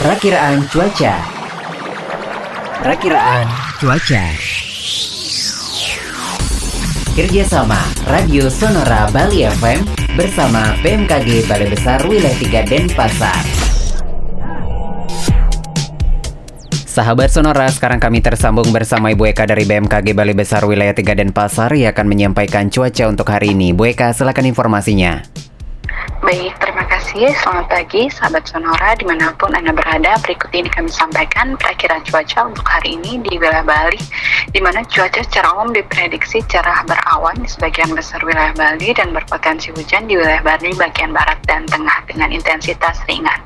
Perakiraan cuaca. Perakiraan cuaca. Kerjasama Radio Sonora Bali FM bersama BMKG Balai Besar Wilayah 3 Denpasar. Sahabat Sonora, sekarang kami tersambung bersama Ibu Eka dari BMKG Balai Besar Wilayah 3 Denpasar yang akan menyampaikan cuaca untuk hari ini. Bu Eka, silakan informasinya. Baik, kasih. Selamat pagi, sahabat Sonora, di mana pun Anda berada. Berikut ini kami sampaikan perakiraan cuaca untuk hari ini di wilayah Bali, di mana cuaca secara umum diprediksi cerah berawan di sebagian besar wilayah Bali dan berpotensi hujan di wilayah Bali bagian barat dan tengah dengan intensitas ringan.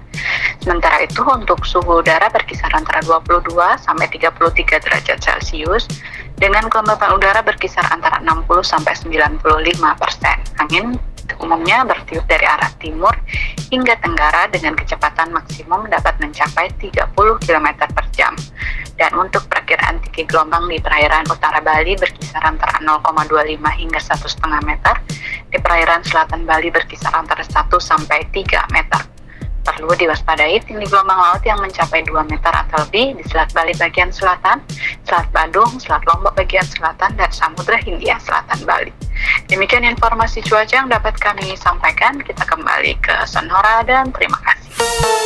Sementara itu untuk suhu udara berkisar antara 22 sampai 33 derajat Celcius dengan kelembapan udara berkisar antara 60 sampai 95 persen. Angin umumnya bertiup dari arah timur hingga tenggara dengan kecepatan maksimum dapat mencapai 30 km per jam. Dan untuk perakiraan tinggi gelombang di perairan utara Bali berkisar antara 0,25 hingga 1,5 meter, di perairan selatan Bali berkisar antara 1 sampai 3 meter. Perlu diwaspadai tinggi gelombang laut yang mencapai 2 meter atau lebih di Selat Bali bagian selatan, Selat Badung, Selat Lombok bagian selatan, dan Samudra Hindia selatan Bali. Demikian informasi cuaca yang dapat kami sampaikan. Kita kembali ke Sonora dan terima kasih.